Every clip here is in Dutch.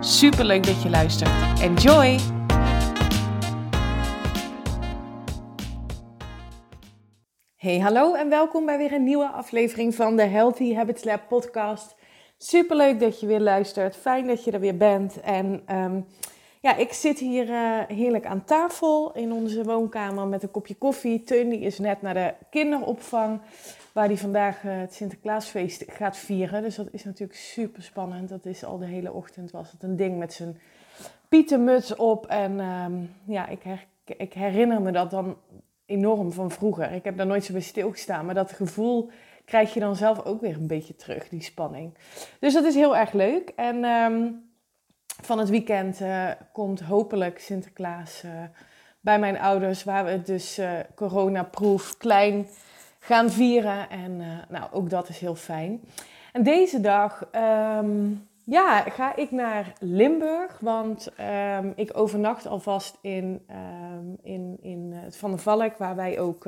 Super leuk dat je luistert. Enjoy! Hey, hallo en welkom bij weer een nieuwe aflevering van de Healthy Habits Lab podcast. Super leuk dat je weer luistert. Fijn dat je er weer bent. En um, ja, ik zit hier uh, heerlijk aan tafel in onze woonkamer met een kopje koffie. Teun die is net naar de kinderopvang, waar hij vandaag uh, het Sinterklaasfeest gaat vieren. Dus dat is natuurlijk super spannend. Dat is al de hele ochtend was het een ding met zijn pietenmuts op. En um, ja, ik, ik herinner me dat dan enorm van vroeger. Ik heb daar nooit zo bij stilgestaan, maar dat gevoel krijg je dan zelf ook weer een beetje terug, die spanning. Dus dat is heel erg leuk. En um, van het weekend uh, komt hopelijk Sinterklaas uh, bij mijn ouders, waar we het dus uh, coronaproof klein gaan vieren. En nou, ook dat is heel fijn. En deze dag um, ja, ga ik naar Limburg, want um, ik overnacht alvast in, in, in het Van der Valk, waar wij ook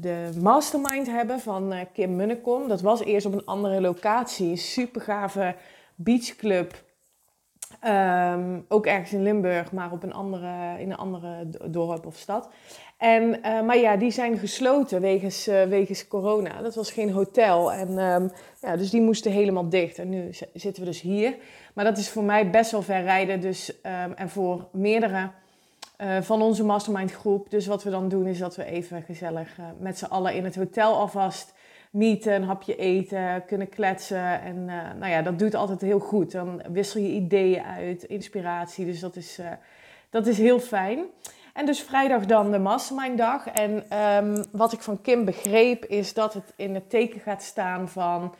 de mastermind hebben van Kim Munnekom. Dat was eerst op een andere locatie, super gave beachclub Um, ook ergens in Limburg, maar op een andere, in een andere dorp of stad. En, uh, maar ja, die zijn gesloten wegens, uh, wegens corona. Dat was geen hotel. En, um, ja, dus die moesten helemaal dicht. En nu zitten we dus hier. Maar dat is voor mij best wel ver rijden. Dus, um, en voor meerdere uh, van onze mastermind groep. Dus wat we dan doen is dat we even gezellig met z'n allen in het hotel alvast meeten, een hapje eten, kunnen kletsen. En uh, nou ja, dat doet altijd heel goed. Dan wissel je ideeën uit, inspiratie. Dus dat is, uh, dat is heel fijn. En dus vrijdag dan de mastermind dag. En um, wat ik van Kim begreep is dat het in het teken gaat staan van...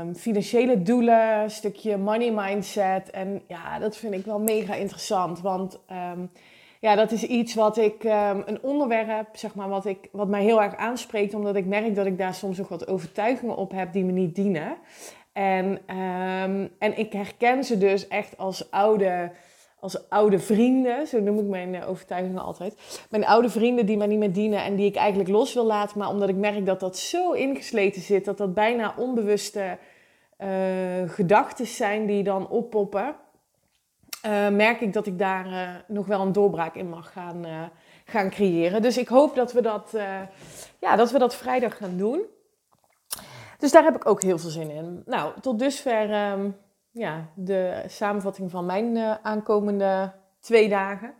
Um, financiële doelen, stukje money mindset. En ja, dat vind ik wel mega interessant. Want um, ja, dat is iets wat ik, um, een onderwerp, zeg maar, wat, ik, wat mij heel erg aanspreekt, omdat ik merk dat ik daar soms ook wat overtuigingen op heb die me niet dienen. En, um, en ik herken ze dus echt als oude, als oude vrienden, zo noem ik mijn uh, overtuigingen altijd. Mijn oude vrienden die mij niet meer dienen en die ik eigenlijk los wil laten, maar omdat ik merk dat dat zo ingesleten zit, dat dat bijna onbewuste uh, gedachten zijn die dan oppoppen uh, merk ik dat ik daar uh, nog wel een doorbraak in mag gaan, uh, gaan creëren. Dus ik hoop dat we dat, ja, dat we dat vrijdag gaan doen. Dus daar heb ik ook heel veel zin in. Nou, tot dusver um, ja, de samenvatting van mijn aankomende twee dagen.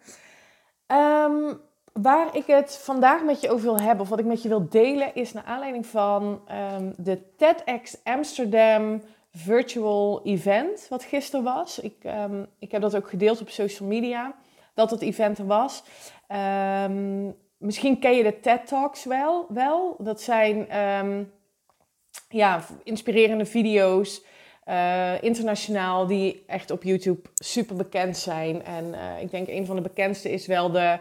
Um, waar ik het vandaag met je over wil hebben, of wat ik met je wil delen, is naar aanleiding van um, de TEDx Amsterdam virtual event wat gisteren was. Ik, um, ik heb dat ook gedeeld op social media, dat het event er was. Um, misschien ken je de TED Talks wel. wel. Dat zijn um, ja, inspirerende video's, uh, internationaal, die echt op YouTube super bekend zijn. En uh, ik denk een van de bekendste is wel de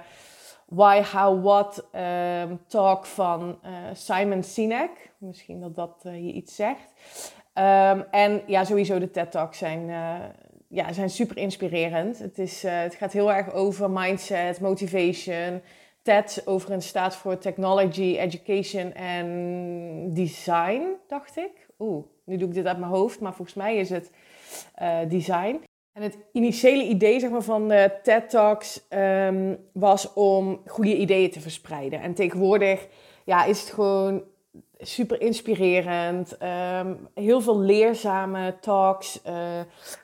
Why, How, What talk van uh, Simon Sinek. Misschien dat dat je iets zegt. Um, en ja, sowieso de TED Talks zijn, uh, ja, zijn super inspirerend. Het, is, uh, het gaat heel erg over mindset, motivation. TED overigens staat voor Technology, Education en Design, dacht ik. Oeh, nu doe ik dit uit mijn hoofd, maar volgens mij is het uh, design. En het initiële idee zeg maar, van de TED Talks um, was om goede ideeën te verspreiden. En tegenwoordig ja, is het gewoon super inspirerend. Um, heel veel leerzame talks. Uh,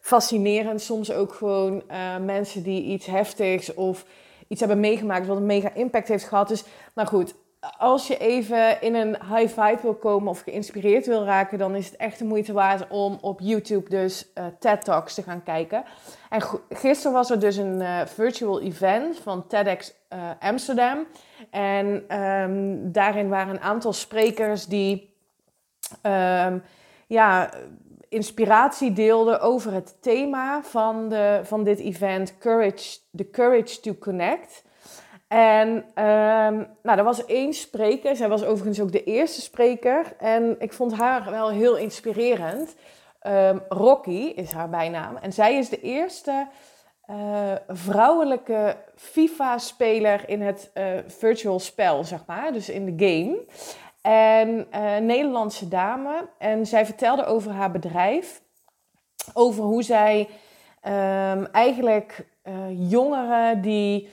fascinerend. Soms ook gewoon uh, mensen die iets heftigs of iets hebben meegemaakt wat een mega impact heeft gehad. Dus, nou goed, als je even in een high vibe wil komen of geïnspireerd wil raken, dan is het echt de moeite waard om op YouTube dus uh, TED Talks te gaan kijken. En gisteren was er dus een uh, virtual event van TEDx uh, Amsterdam. En um, daarin waren een aantal sprekers die um, ja, inspiratie deelde over het thema van, de, van dit event, courage, The Courage to Connect. En um, nou, er was één spreker, zij was overigens ook de eerste spreker. En ik vond haar wel heel inspirerend. Um, Rocky is haar bijnaam. En zij is de eerste uh, vrouwelijke FIFA-speler in het uh, virtual spel, zeg maar. Dus in de game. En uh, Nederlandse dame. En zij vertelde over haar bedrijf. Over hoe zij um, eigenlijk jongeren die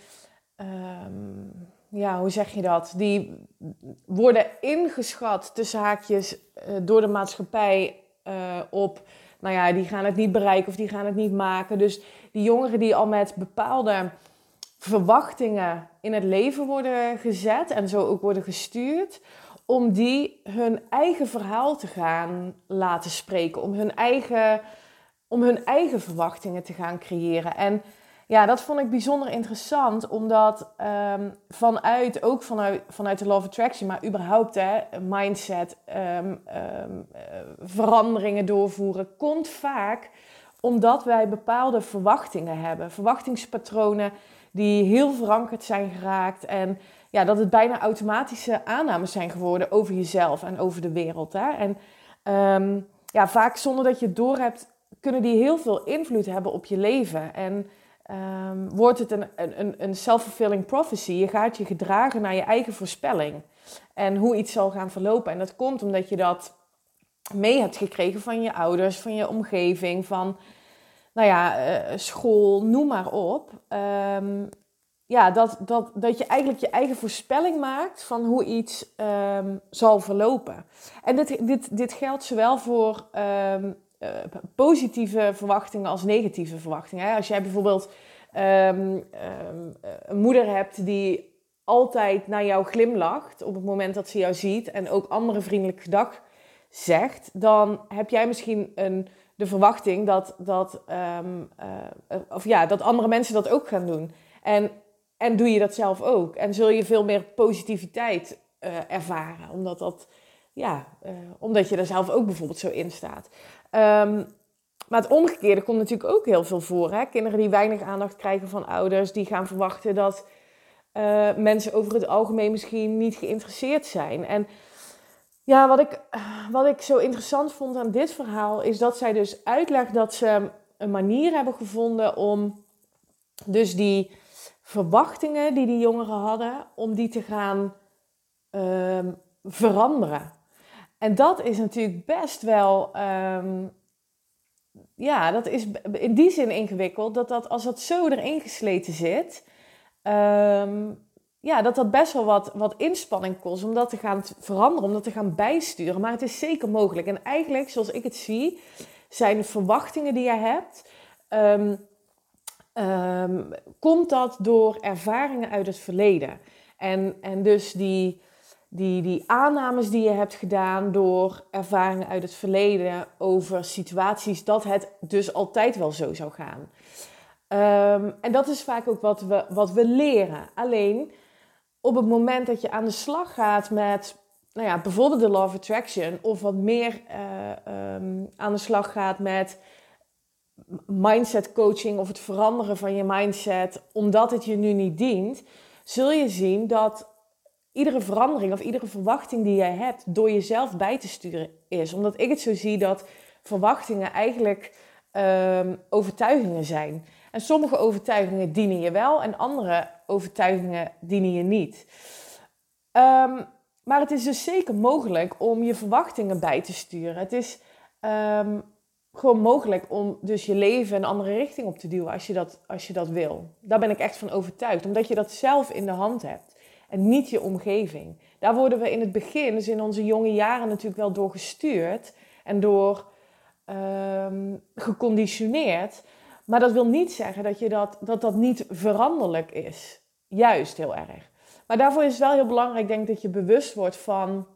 um, ja, hoe zeg je dat? Die worden ingeschat tussen haakjes uh, door de maatschappij uh, op, nou ja, die gaan het niet bereiken of die gaan het niet maken. Dus die jongeren die al met bepaalde verwachtingen in het leven worden gezet en zo ook worden gestuurd, om die hun eigen verhaal te gaan laten spreken, om hun eigen, om hun eigen verwachtingen te gaan creëren. En ja, dat vond ik bijzonder interessant, omdat um, vanuit, ook vanuit, vanuit de of Attraction, maar überhaupt hè, mindset, um, um, veranderingen doorvoeren, komt vaak omdat wij bepaalde verwachtingen hebben. Verwachtingspatronen die heel verankerd zijn geraakt en ja, dat het bijna automatische aannames zijn geworden over jezelf en over de wereld. Hè? En ja, vaak zonder dat je het doorhebt, kunnen die heel veel invloed hebben op je leven. En um, wordt het een, een, een self-fulfilling prophecy. Je gaat je gedragen naar je eigen voorspelling. En hoe iets zal gaan verlopen. En dat komt omdat je dat mee hebt gekregen van je ouders, van je omgeving, van nou ja, uh, school, noem maar op. Um, ja, dat, dat, dat je eigenlijk je eigen voorspelling maakt van hoe iets um, zal verlopen. En dit, dit, dit geldt zowel voor uh, positieve verwachtingen als negatieve verwachtingen. Als jij bijvoorbeeld um, um, een moeder hebt die altijd naar jou glimlacht op het moment dat ze jou ziet en ook andere vriendelijke dag zegt, dan heb jij misschien een, de verwachting dat, dat, um, uh, of ja, dat andere mensen dat ook gaan doen. En, en doe je dat zelf ook. En zul je veel meer positiviteit ervaren, omdat dat ja, uh, omdat je er zelf ook bijvoorbeeld zo in staat. Um, maar het omgekeerde komt natuurlijk ook heel veel voor. Hè? Kinderen die weinig aandacht krijgen van ouders, die gaan verwachten dat uh, mensen over het algemeen misschien niet geïnteresseerd zijn. En ja, wat ik, wat ik zo interessant vond aan dit verhaal, is dat zij dus uitlegt dat ze een manier hebben gevonden om dus die verwachtingen die die jongeren hadden, om die te gaan uh, veranderen. En dat is natuurlijk best wel, um, ja, dat is in die zin ingewikkeld, dat, dat als dat zo erin gesleten zit, um, ja, dat dat best wel wat, wat inspanning kost om dat te gaan veranderen, om dat te gaan bijsturen. Maar het is zeker mogelijk. En eigenlijk, zoals ik het zie, zijn de verwachtingen die je hebt, um, komt dat door ervaringen uit het verleden. En, en dus die, die, die aannames die je hebt gedaan door ervaringen uit het verleden over situaties dat het dus altijd wel zo zou gaan. Um, en dat is vaak ook wat we, wat we leren. Alleen op het moment dat je aan de slag gaat met nou ja, bijvoorbeeld de Law Attraction of wat meer uh, um, aan de slag gaat met mindset coaching of het veranderen van je mindset omdat het je nu niet dient, zul je zien dat iedere verandering of iedere verwachting die jij hebt door jezelf bij te sturen is. Omdat ik het zo zie dat verwachtingen eigenlijk um, overtuigingen zijn. En sommige overtuigingen dienen je wel en andere overtuigingen dienen je niet. Um, maar het is dus zeker mogelijk om je verwachtingen bij te sturen. Het is um, gewoon mogelijk om dus je leven een andere richting op te duwen als je, dat, als je dat wil. Daar ben ik echt van overtuigd, omdat je dat zelf in de hand hebt en niet je omgeving. Daar worden we in het begin, dus in onze jonge jaren, natuurlijk wel door gestuurd en door um, geconditioneerd. Maar dat wil niet zeggen dat, je dat, dat dat niet veranderlijk is. Juist heel erg. Maar daarvoor is het wel heel belangrijk, denk ik, dat je bewust wordt van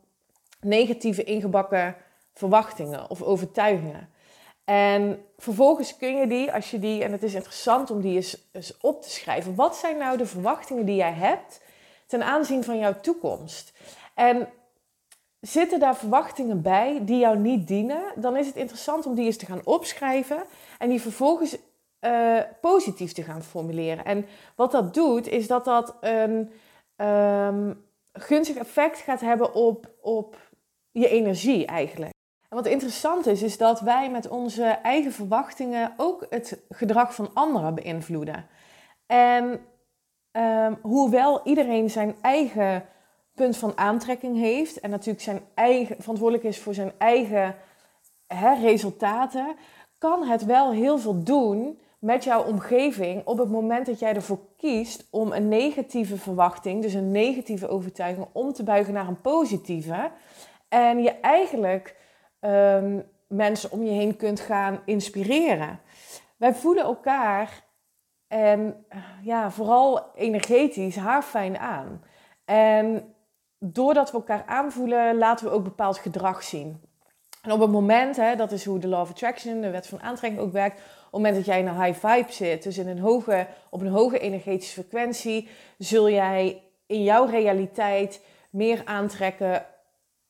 negatieve ingebakken verwachtingen of overtuigingen. En vervolgens kun je die, als je die, en het is interessant om die eens, eens op te schrijven. Wat zijn nou de verwachtingen die jij hebt ten aanzien van jouw toekomst. En zitten daar verwachtingen bij die jou niet dienen, dan is het interessant om die eens te gaan opschrijven en die vervolgens uh, positief te gaan formuleren. En wat dat doet, is dat dat een um, gunstig effect gaat hebben op, op je energie eigenlijk. En wat interessant is, is dat wij met onze eigen verwachtingen ook het gedrag van anderen beïnvloeden. En um, hoewel iedereen zijn eigen punt van aantrekking heeft en natuurlijk zijn eigen, verantwoordelijk is voor zijn eigen resultaten, kan het wel heel veel doen met jouw omgeving op het moment dat jij ervoor kiest om een negatieve verwachting, dus een negatieve overtuiging, om te buigen naar een positieve. En je eigenlijk ehm, mensen om je heen kunt gaan inspireren. Wij voelen elkaar en ja, vooral energetisch haar fijn aan. En doordat we elkaar aanvoelen, laten we ook bepaald gedrag zien. En op het moment, hè, dat is hoe de Law of Attraction, de wet van aantrekking ook werkt. Op het moment dat jij in een high vibe zit, dus in een hoge, op een hoge energetische frequentie, zul jij in jouw realiteit meer aantrekken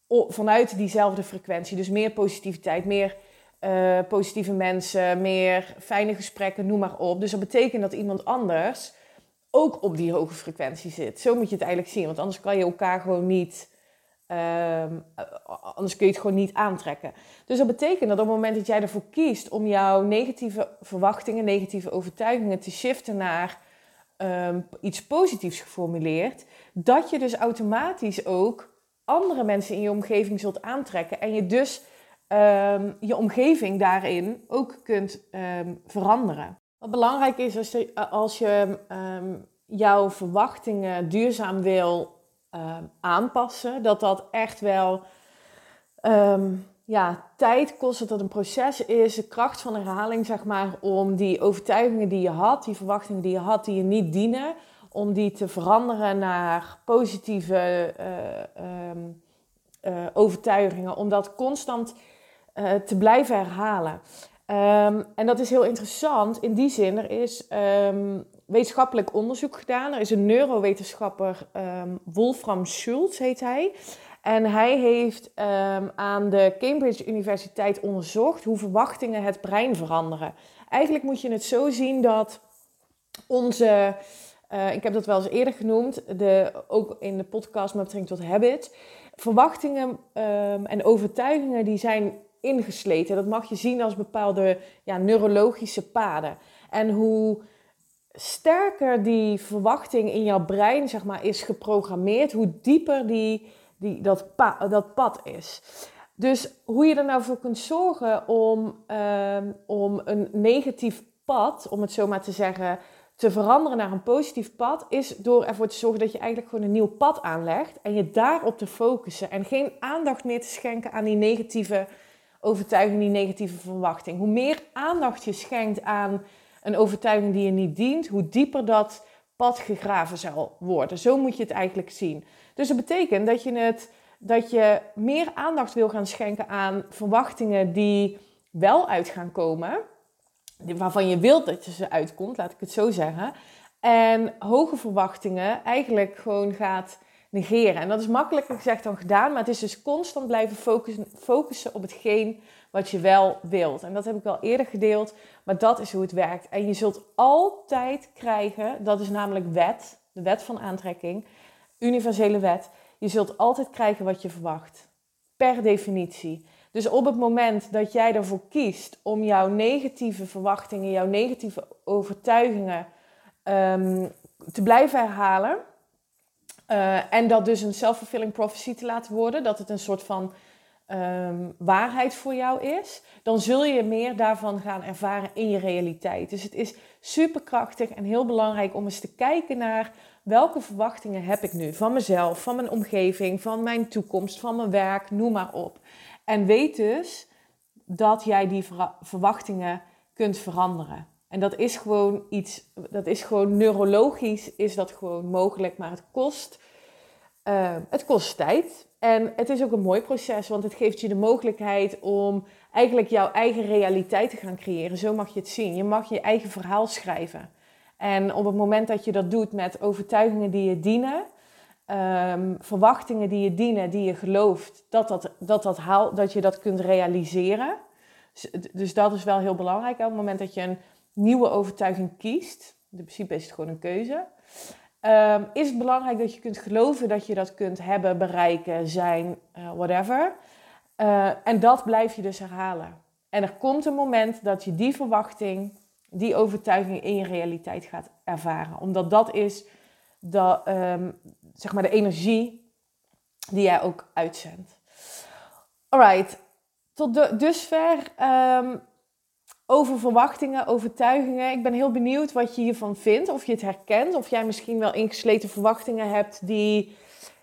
vanuit diezelfde frequentie. Dus meer positiviteit, meer uh, positieve mensen, meer fijne gesprekken, noem maar op. Dus dat betekent dat iemand anders ook op die hoge frequentie zit. Zo moet je het eigenlijk zien, want anders kan je elkaar gewoon niet. Uh, anders kun je het gewoon niet aantrekken. Dus dat betekent dat op het moment dat jij ervoor kiest om jouw negatieve verwachtingen, negatieve overtuigingen te shiften naar um, iets positiefs geformuleerd, dat je dus automatisch ook andere mensen in je omgeving zult aantrekken en je dus um, je omgeving daarin ook kunt um, veranderen. Wat belangrijk is als je, als je um, jouw verwachtingen duurzaam wil aanpassen, dat dat echt wel ja, tijd kost, dat dat een proces is, de kracht van herhaling, zeg maar, om die overtuigingen die je had, die verwachtingen die je had, die je niet dienen, om die te veranderen naar positieve uh, uh, overtuigingen, om dat constant uh, te blijven herhalen. Um, en dat is heel interessant in die zin. Er is um, wetenschappelijk onderzoek gedaan. Er is een neurowetenschapper, um, Wolfram Schultz heet hij. En hij heeft aan de Cambridge Universiteit onderzocht hoe verwachtingen het brein veranderen. Eigenlijk moet je het zo zien dat onze, uh, ik heb dat wel eens eerder genoemd, de, ook in de podcast met betrekking tot habit. Verwachtingen en overtuigingen die zijn ingesleten. Dat mag je zien als bepaalde ja, neurologische paden. En hoe sterker die verwachting in jouw brein zeg maar, is geprogrammeerd, hoe dieper die, die, dat, dat pad is. Dus hoe je er nou voor kunt zorgen om, ehm, om een negatief pad, om het zo maar te zeggen, te veranderen naar een positief pad, is door ervoor te zorgen dat je eigenlijk gewoon een nieuw pad aanlegt en je daarop te focussen en geen aandacht meer te schenken aan die negatieve overtuiging, die negatieve verwachting. Hoe meer aandacht je schenkt aan een overtuiging die je niet dient, hoe dieper dat pad gegraven zal worden. Zo moet je het eigenlijk zien. Dus dat betekent dat je, het, dat je meer aandacht wil gaan schenken aan verwachtingen die wel uit gaan komen, waarvan je wilt dat je ze uitkomt, laat ik het zo zeggen. En hoge verwachtingen eigenlijk gewoon gaat negeren. En dat is makkelijker gezegd dan gedaan, maar het is dus constant blijven focussen, focussen op hetgeen wat je wel wilt. En dat heb ik al eerder gedeeld, maar dat is hoe het werkt. En je zult altijd krijgen, dat is namelijk wet, de wet van aantrekking, universele wet. Je zult altijd krijgen wat je verwacht. Per definitie. Dus op het moment dat jij ervoor kiest om jouw negatieve verwachtingen, jouw negatieve overtuigingen um, te blijven herhalen, uh, en dat dus een self-fulfilling prophecy te laten worden, dat het een soort van um, waarheid voor jou is, dan zul je meer daarvan gaan ervaren in je realiteit. Dus het is superkrachtig en heel belangrijk om eens te kijken naar welke verwachtingen heb ik nu van mezelf, van mijn omgeving, van mijn toekomst, van mijn werk, noem maar op. En weet dus dat jij die verwachtingen kunt veranderen. En dat is gewoon iets, dat is gewoon neurologisch, is dat gewoon mogelijk, maar het kost, uh, het kost tijd. En het is ook een mooi proces, want het geeft je de mogelijkheid om eigenlijk jouw eigen realiteit te gaan creëren. Zo mag je het zien. Je mag je eigen verhaal schrijven. En op het moment dat je dat doet met overtuigingen die je dienen, ehm, verwachtingen die je dienen, die je gelooft, dat, dat, dat, dat, haal, dat je dat kunt realiseren. Dus, dus dat is wel heel belangrijk. Op het moment dat je een nieuwe overtuiging kiest, in principe is het gewoon een keuze, um, is het belangrijk dat je kunt geloven dat je dat kunt hebben, bereiken, zijn, uh, whatever. Uh, en dat blijf je dus herhalen. En er komt een moment dat je die verwachting, die overtuiging in je realiteit gaat ervaren. Omdat dat is de, um, zeg maar de energie die jij ook uitzendt. Alright, tot dusver um, over verwachtingen, overtuigingen. Ik ben heel benieuwd wat je hiervan vindt. Of je het herkent. Of jij misschien wel ingesleten verwachtingen hebt die,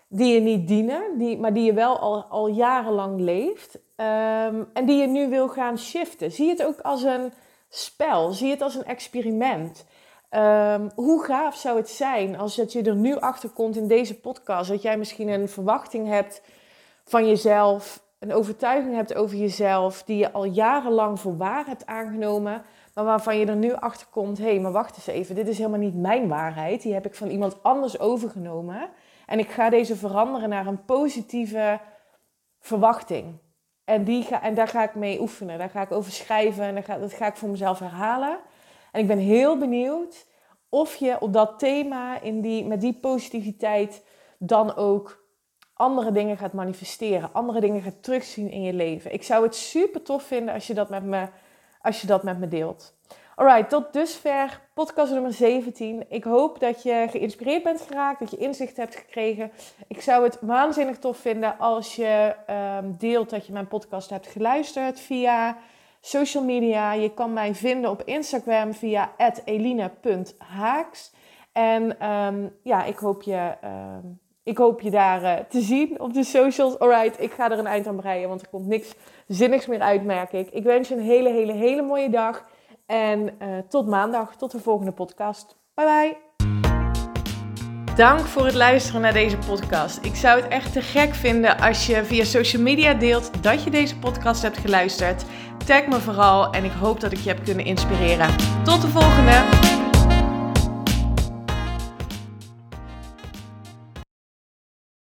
die je niet dienen. Die, maar die je wel al, al jarenlang leeft. Um, en die je nu wil gaan shiften. Zie het ook als een spel. Zie het als een experiment. Um, hoe gaaf zou het zijn als dat je er nu achter komt in deze podcast. Dat jij misschien een verwachting hebt van jezelf een overtuiging hebt over jezelf die je al jarenlang voor waar hebt aangenomen, maar waarvan je er nu achter komt: hé, hey, maar wacht eens even, dit is helemaal niet mijn waarheid. Die heb ik van iemand anders overgenomen. En ik ga deze veranderen naar een positieve verwachting. En, die ga, en daar ga ik mee oefenen, daar ga ik over schrijven en ga, dat ga ik voor mezelf herhalen. En ik ben heel benieuwd of je op dat thema, in die, met die positiviteit, dan ook andere dingen gaat manifesteren, andere dingen gaat terugzien in je leven. Ik zou het super tof vinden als je dat met me, als je dat met me deelt. Alright, tot dusver podcast nummer 17. Ik hoop dat je geïnspireerd bent geraakt, dat je inzicht hebt gekregen. Ik zou het waanzinnig tof vinden als je um, deelt dat je mijn podcast hebt geluisterd via social media. Je kan mij vinden op Instagram via eline.haaks. En um, ja, ik hoop je... Um, ik hoop je daar uh, te zien op de socials. Alright, ik ga er een eind aan breien, want er komt niks zinnigs meer uit, merk ik. Ik wens je een hele, hele, hele mooie dag. En uh, tot maandag, tot de volgende podcast. Bye bye. Dank voor het luisteren naar deze podcast. Ik zou het echt te gek vinden als je via social media deelt dat je deze podcast hebt geluisterd. Tag me vooral en ik hoop dat ik je heb kunnen inspireren. Tot de volgende!